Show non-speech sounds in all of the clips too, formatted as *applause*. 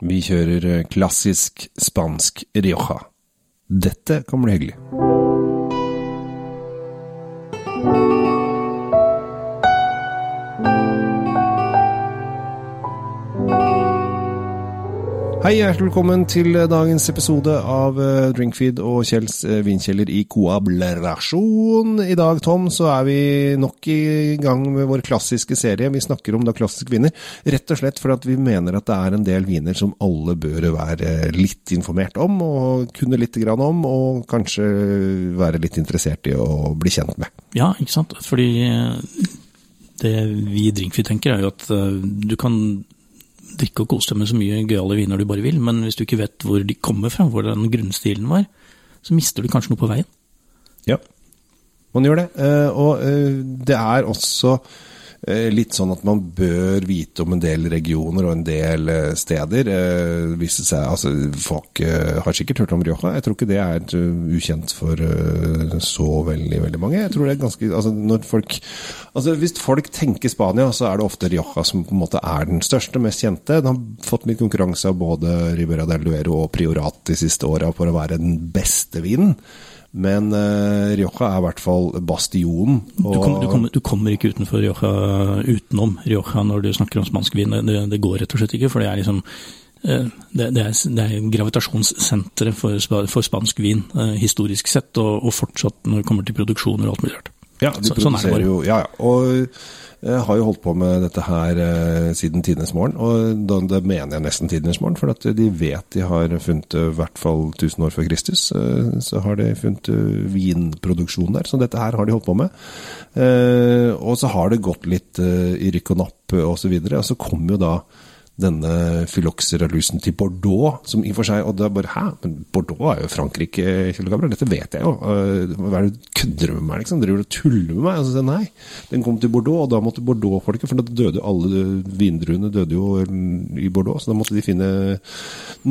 Vi kjører eh, klassisk spansk Rioja. Dette kan bli hyggelig. Hei, hjertelig velkommen til dagens episode av eh, Drinkfeed og Kjells eh, vinkjeller i koablerasjon. I dag, Tom, så er vi nok i gang med vår klassiske serie. Vi snakker om da klassiske viner, rett og slett fordi vi mener at det er en del viner som alle bør være litt informert om, og kunne litt grann om, og kanskje være litt interessert i å bli kjent med. Ja, ikke sant. Fordi eh, det vi i Drinkfeed tenker er jo at eh, du kan drikke og kose deg med så mye gøyale viner du bare vil, men hvis du ikke vet hvor de kommer fra, hvor den grunnstilen var, så mister du kanskje noe på veien. Ja, man gjør det. Eh, Og eh, det er også litt sånn at man bør vite om en del regioner og en del eh, steder. Eh, Hvis seg, altså, folk eh, har sikkert hørt om Rioja. Jeg tror ikke det er eh, ukjent for eh, så veldig veldig mange. Jeg tror det er ganske, altså, når folk, altså, Hvis folk tenker Spania, så er det ofte Rioja som på en måte er den største, mest kjente. Den har fått litt konkurranse av både Ribera del Duero og Priorat de siste åra for å være den beste vinen. Men uh, Rioja er i hvert fall bastionen. Du, kommer- du, kommer, du kommer ikke utenfor Rioja utenom Rioja når du snakker om spansk vin. Det, det går rett og slett ikke, for det er liksom eh, det, det, er, det er gravitasjonssenteret for, for spansk vin, eh, historisk sett, og, og fortsatt når det kommer til produksjoner og alt mulig rart. Ja, de Så- sånn er det bare. jo Ja, ja. Og jeg har jo holdt på med dette her eh, siden tidenes morgen, og da, det mener jeg nesten tidenes morgen, for at de vet de har funnet eh, i hvert fall 1000 år før Kristus, eh, så har de funnet eh, vinproduksjon der, så dette her har de holdt på med. Eh, og så har det gått litt eh, i rykk og napp og så videre, og så kom jo da denne Phylloxera-lusen til Bordeaux, som i og for seg Og er bare Hæ, men Bordeaux er jo Frankrike, Kjell Gabriel, dette vet jeg jo. Eh, Hva er det du kødder med meg, liksom? Driver du og tuller med meg? Og så sier nei, den kom til Bordeaux, og da måtte Bordeaux-folket For da døde alle vindruene døde jo i Bordeaux, så da måtte de finne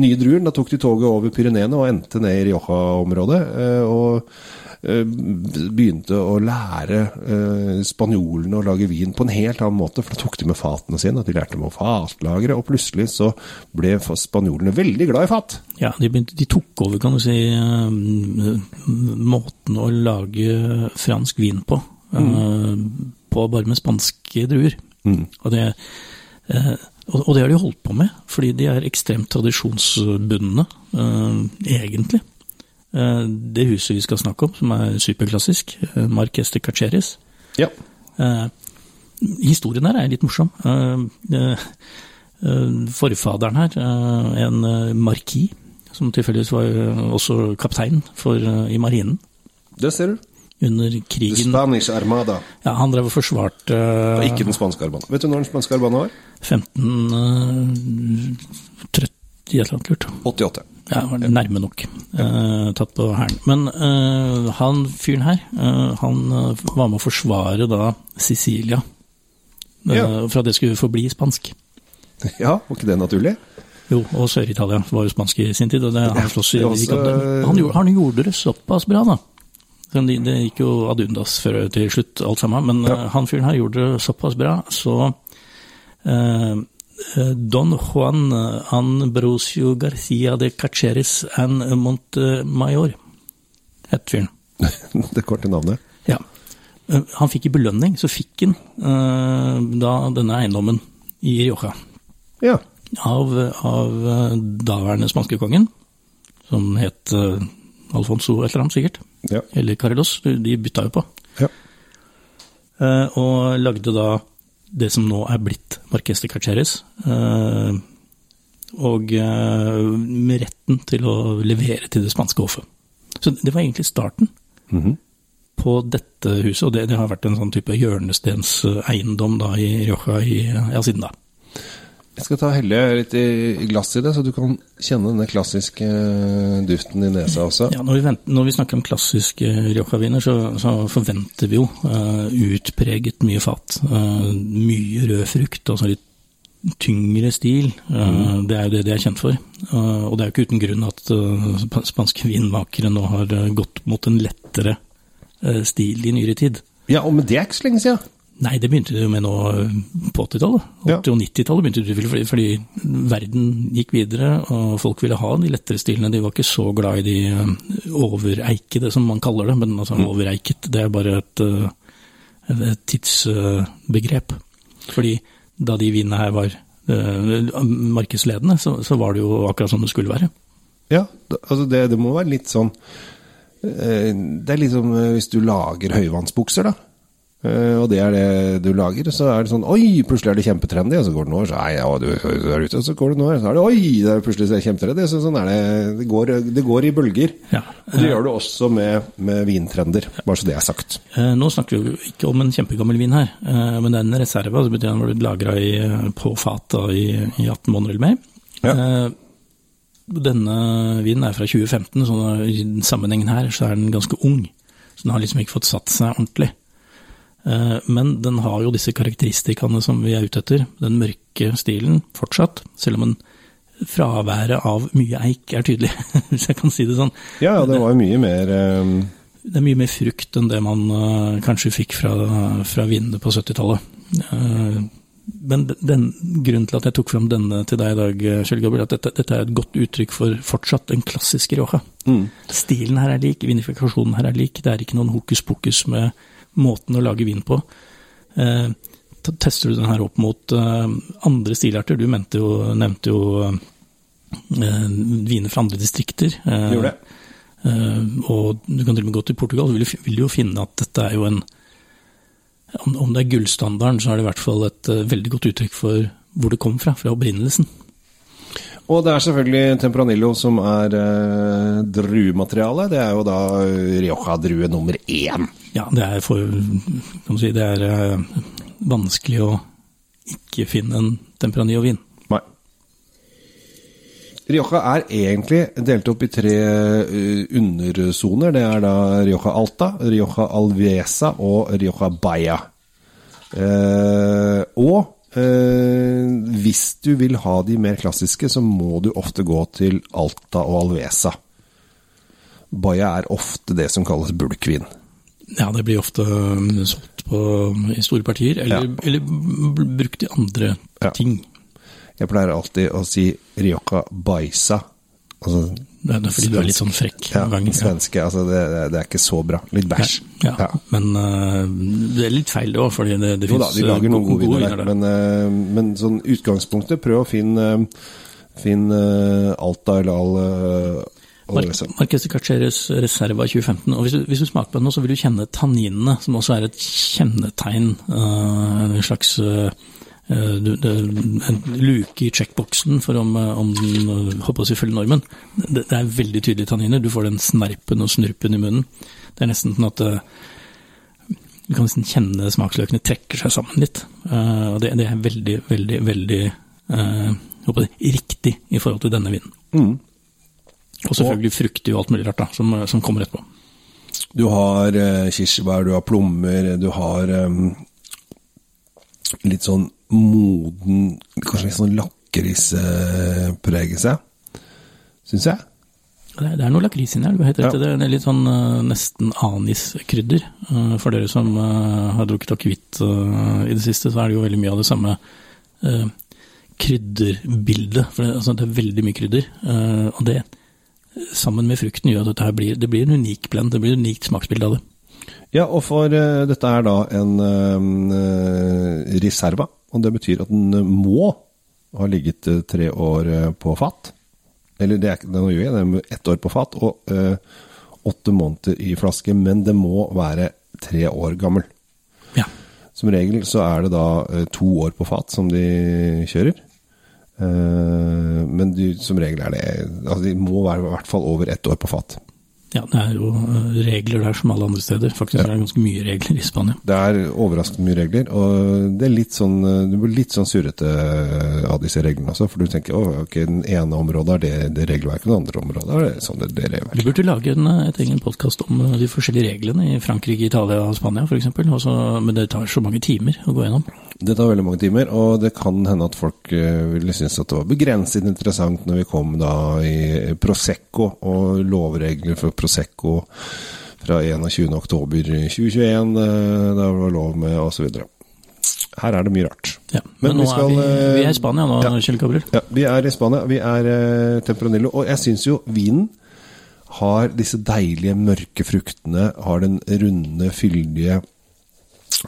nye druer. Da tok de toget over Pyreneene og endte ned i Rioja-området. eh, og eh, begynte å lære eh, spanjolene å lage vin på en helt annen måte, for da tok de med fatene sine, at de lærte dem å fatlagre, og plutselig så ble spanjolene veldig glad i fat. Ja, de, begynte, de tok over, kan du si, eh, måten å lage fransk vin på. Mm. På bare med spanske druer. Og, det, eh, og og det har de holdt på med, fordi de er ekstremt tradisjonsbundne, eh, egentlig. Eh, Det huset vi skal snakke om, som er superklassisk, Mark Marques de Caceres, Ja. Eh, historien her er litt morsom. Eh, eh, eh, forfaderen her, eh, en marki markis, som tilfeldigvis var eh, også kaptein for, eh, i marinen Det ser du. under The krigen. Spanish Armada. Ja, han drev og forsvarte eh, ikke den spanske armada. Vet du når den spanske armada var? 1530 et eller annet lurt. 88. Ja, var nærme nok. Eh, tatt på hælen. Men eh, han fyren her, eh, han var med å forsvare da Sicilia. Ja. For at det skulle forbli spansk. *laughs* Ja, var ikke det naturlig? Jo, og Sør-Italia var jo spansk i sin tid, og det, han slåss det også- Han, han gjorde det såpass bra, da. Det, det gikk jo ad undas før til slutt, alt sammen. Men Ja. han fyren her gjorde det såpass bra, så Don Juan Ambrosio Garcia de Cacheres and Montemayor het fyren. *laughs* det korte navnet. Ja. Eh, Han fikk i belønning, så fikk han eh, da denne eiendommen i Rioja Ja. av, av eh, daværende spanskekongen, som het eh, Alfonso et eller annet sikkert, Ja. eller Carlos, de bytta jo på, ja. Eh, og lagde da det som nå er blitt Marques de Caceres, eh, og eh, med retten til å levere til det spanske hoffet. Så det var egentlig starten Mhm. på dette huset, og det, det har vært en sånn type hjørnestenseiendom da i Rioja i, ja, siden da. Jeg skal ta helle litt i, glass i det, så du kan kjenne denne klassiske eh, duften i nesa også. Ja, når vi, venter, når vi snakker om klassiske Rioja-viner, så, så forventer vi jo uh, utpreget mye fat. Uh, mye rød frukt, altså litt tyngre stil. Eh, Det er jo det de er kjent for. Eh, og det er jo ikke uten grunn at eh, spanske vinmakere nå har eh, gått mot en lettere eh, stil i nyere tid. Ja, og men det er ikke så lenge siden. Nei, det begynte jo med nå på 80-tallet. 80- og 90-tallet begynte det fordi, fordi verden gikk videre, og folk ville ha de lettere stilene. De var ikke så glad i de eh, overeikede, som man kaller det. Men altså, overeiket, det er bare et, eh, et tidsbegrep. Fordi da de vinene her var eh, markedsledende, så, så var det jo akkurat som det skulle være. Ja, altså det, det må være litt sånn eh, Det er litt som eh, hvis du lager høyvannsbukser, da. Eh, Og det er det du lager, så er det sånn Oi, plutselig er det kjempetrendy, og så går det noen år, så nei, ja, du er ute, og så går det noen år, så er det Oi, det er plutselig kjempetrendy. Så sånn er det. Det går, det går i bølger. Ja. Og det gjør det også med, med vintrender, bare så det er sagt. Eh, Nå snakker vi jo ikke om en kjempegammel vin her, eh, men det er en reserve, altså betyr den var lagra på fat i, i 18 måneder eller mer. Ja. Denne vinen er fra 2015, så i den sammenhengen her så er den ganske ung. Så den har liksom ikke fått satt seg ordentlig. Eh, Men den har jo disse karakteristikkene som vi er ute etter. Den mørke stilen fortsatt, selv om en fraværet av mye eik er tydelig, *laughs* hvis jeg kan si det sånn. Ja, ja, det var mye mer um... Det er mye mer frukt enn det man uh, kanskje fikk fra, fra vinene på 70-tallet. Uh, men den, grunnen til at jeg tok fram denne til deg i dag, eh, Kjell Gabriel, at dette, dette er et godt uttrykk for fortsatt en klassisk Rioja. mm. Stilen her er lik, vinifikasjonen her er lik. Det er ikke noen hokus pokus med måten å lage vin på. Eh, tester du den her opp mot eh, andre stilarter? Du mente jo, nevnte jo eh, viner fra andre distrikter. Eh, Gjorde det. Eh, og du kan til og med gå til Portugal, så vil du, vil du jo finne at dette er jo en om, om det er gullstandarden, så er det i hvert fall et eh, veldig godt uttrykk for hvor det kom fra, fra opprinnelsen. Og det er selvfølgelig Tempranillo som er eh, druemateriale. Det er jo da Rioja-drue nummer én. Ja, det er for si, det er eh, vanskelig å ikke finne en Tempranillo-vin. Nei. Rioja er egentlig delt opp i tre uh, undersoner. Det er da Rioja Alta, Rioja Alvesa og Rioja Baia. Eh, og eh, hvis du vil ha de mer klassiske, så må du ofte gå til Alta og Alvesa. Baia er ofte det som kalles bulkvin. Ja, det blir ofte eh, solgt på, i store partier, eller, Ja. eller brukt i andre Ja. ting. Jeg pleier alltid å si Rioja Baisa. Altså, Det er fordi du er litt sånn frekk ja, noen ganger. svenske. Altså, det, det er ikke så bra. Litt bæsj. Ja, ja. men uh, det er litt feil det òg, fordi det, det fins de lager eh, noen gode viner der, der. men, uh, men sånn utgangspunktet, prøv å finne, finne uh, Alta eller all Mar Marques de Carceres Reserva 2015. og hvis du, hvis du smaker på den nå, så vil du kjenne tanninene, som også er et kjennetegn. en slags eh, eh, en luke i checkboxen for om, eh, om den håper holdt å si følger normen. Det, det er veldig tydelige tanniner. Du får den snerpen og snurpen i munnen. Det er nesten sånn at eh, du kan nesten kjenne smaksløkene trekker seg sammen litt. Eh, og det, det er veldig, veldig, veldig eh, håper jeg, riktig i forhold til denne vinen. Mm. Og selvfølgelig fruktig og alt mulig rart da, som, som kommer etterpå. Du har eh, kirsebær, du har plommer, du har um, litt sånn moden Kanskje litt sånn lakrispregelse, syns jeg. Det er, noe lakris inni her, du har helt rett i det. Er litt sånn eh, nesten aniskrydder. Uh, for dere som eh, har drukket akevitt eh, i det siste, så er det jo veldig mye av det samme eh, krydderbildet. For det, altså, det er veldig mye krydder. eh, og det, sammen med frukten, gjør at blir, det blir en unik blend. Det blir et unikt smaksbilde av det. Ja, og for eh, dette er da en eh, reserva, og det betyr at den må ha ligget eh, tre år eh, på fat. Eller det er ikke gjør jeg, det er ett år på fat og eh, åtte måneder i flaske, men det må være tre år gammel. Ja. Som regel så er det da to år på fat som de kjører. Eh, men de, som regel er det altså De må være i hvert fall over ett år på fat. Ja, det er jo eh, regler der som alle andre steder. Faktisk Ja. er det ganske mye regler i Spania. Det er overraskende mye regler, og det er litt sånn, du blir litt sånn surrete av disse reglene også. For du tenker å, ok, den ene området er det, det regelverket, den andre området er det sånn det, det regelverket. burde lage en, et egen podkast om eh, de forskjellige reglene i Frankrike, Italia og Spania f.eks. Men det tar så mange timer å gå gjennom. Det tar veldig mange timer, og det kan hende at folk eh, ville synes at det var begrenset interessant når vi kom da i Prosecco og lovregler for Prosecco fra 21. oktober 2021, eh, da det var lov med osv. Her er det mye rart. Ja. Men Men, nå vi skal, er vi, eh, vi er i Spania nå, ja. Kjell Gabriel. Ja, vi er i Spania. Vi er Temperanillo. Tempranillo. Og jeg syns jo vinen har disse deilige, mørke fruktene. Har den runde, fyldige,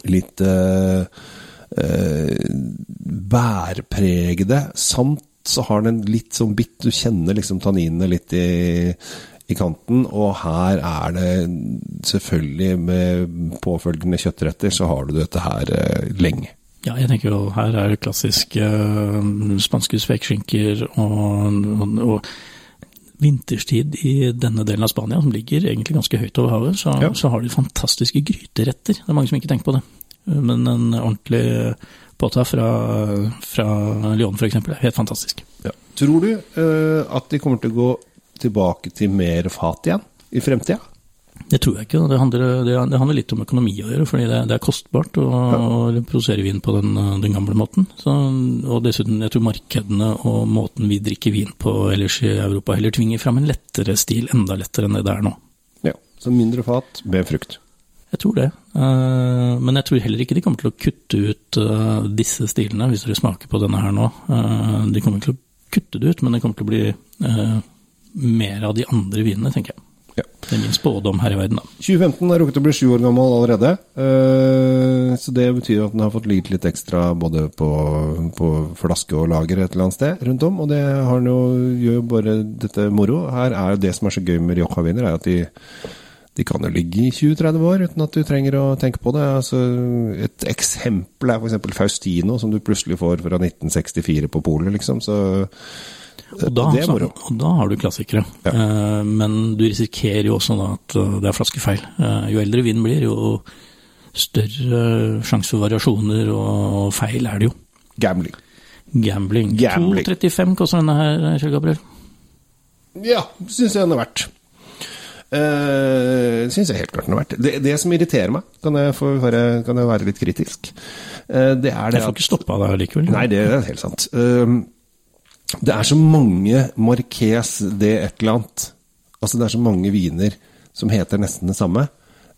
litt eh, eh, bærpregede. Samt så har den litt sånn bitt Du kjenner liksom tanninene litt i, i kanten. Og her er det selvfølgelig med påfølgende kjøttretter, så har du dette her eh, lenge. Ja, jeg tenker jo her er det klassiske øh, spanske spekeskinker og, og, og vinterstid i denne delen av Spania, som ligger egentlig ganske høyt over havet, så, Ja. så har de fantastiske gryteretter. Det er mange som ikke tenker på det. Men en ordentlig påta fra, fra Lyon f.eks. er helt fantastisk. Ja. Tror du uh, at de kommer til å gå tilbake til mer fat igjen i fremtida? Det tror jeg ikke. Det handler, det, handler litt om økonomi å gjøre, fordi det, det er kostbart å, å produsere vin på den, den gamle måten. Så, og dessuten, jeg tror markedene og måten vi drikker vin på ellers i Europa, heller tvinger fram en lettere stil, enda lettere enn det det er nå. Ja. Så mindre fat med frukt. Jeg tror det. Eh, men jeg tror heller ikke de kommer til å kutte ut eh, disse stilene, hvis dere smaker på denne her nå. Eh, de kommer ikke til å kutte det ut, men det kommer til å bli eh, mer av de andre vinene, tenker jeg. Ja. Det er min spådom her i verden, da. 2015 har rukket å bli sju år gammel allerede. eh, Så det betyr at den har fått ligget litt ekstra både på, på flaske og lager et eller annet sted rundt om. Og det har den jo, gjør jo bare dette moro. Her er jo det som er så gøy med Rioja-viner, er at de, de kan jo ligge i 20-30 år uten at du trenger å tenke på det. Altså, et eksempel er f.eks. Faustino, som du plutselig får fra 1964 på polet, liksom. Så Og da, det er moro. og da har du klassikere. Ja. Eh, men du risikerer jo også da at eh, det er flaskefeil. Eh, jo eldre vinen blir, jo større sjanse for variasjoner og feil er det jo. Gambling. Gambling. Gambling. 2,35 koster denne her, Kjell Gabriel. Ja, syns jeg den er verdt. Uh, syns jeg helt klart den er verdt. Det, det som irriterer meg, kan jeg, få være, kan jeg være litt kritisk, uh, det er det Jeg får ikke stoppa deg likevel. Nei, det er helt sant. Uh, det er så mange Marques det et eller annet. Altså, det er så mange viner som heter nesten det samme.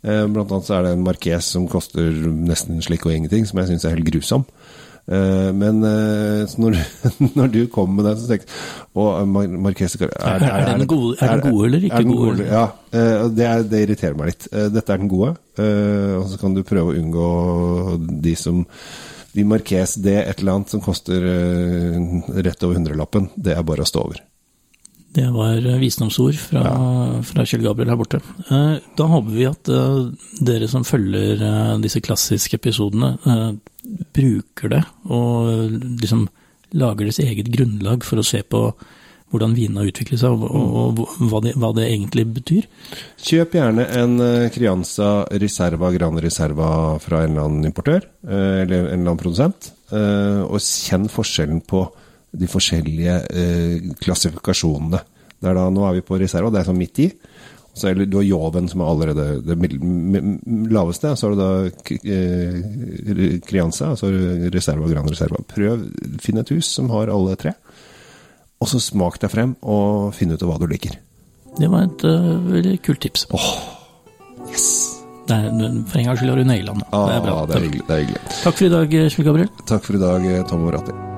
Eh, blant annet så er det en Marques som koster nesten slik og ingenting, som jeg syns er helt grusom. Eh, men eh, når, du, *laughs* når du kom med den, så tenkte jeg Å, Mar Marques er, Er- er den gode- er den gode eller ikke gode? gode? Ja, eh, det, det irriterer meg litt. Dette er den gode, og så kan du prøve å unngå de som De Marques det et eller annet som koster rett over hundrelappen. Det er bare å stå over. Det var visdomsord fra, fra Kjell Gabriel her borte. Da håper vi at dere som følger disse klassiske episodene, bruker det og liksom lager deres eget grunnlag for å se på hvordan vinene har utviklet seg, og, og, og hva, det, hva det egentlig betyr. Kjøp gjerne en eh, Crianza Reserva Gran Reserva fra en eller annen importør, eh, eller en eller annen produsent, eh, og kjenn forskjellen på de forskjellige klassifikasjonene. Det er da, nå er vi på reserva, det er sånn midt i. Så er det, du har Joven, som er allerede det laveste. Så har du da eh, Crianza, og så har du Reserva Gran Reserva. Prøv, finn et hus som har alle tre. Og så smak deg frem, og finn ut av hva du liker. Det var et uh, veldig kult tips. Yes! Det er, for en gangs skyld har du naila den. Ah, det er bra. det er hyggelig. Det er hyggelig. Takk for i dag, Kjell Gabriel. Takk for i dag, Tom Moratti.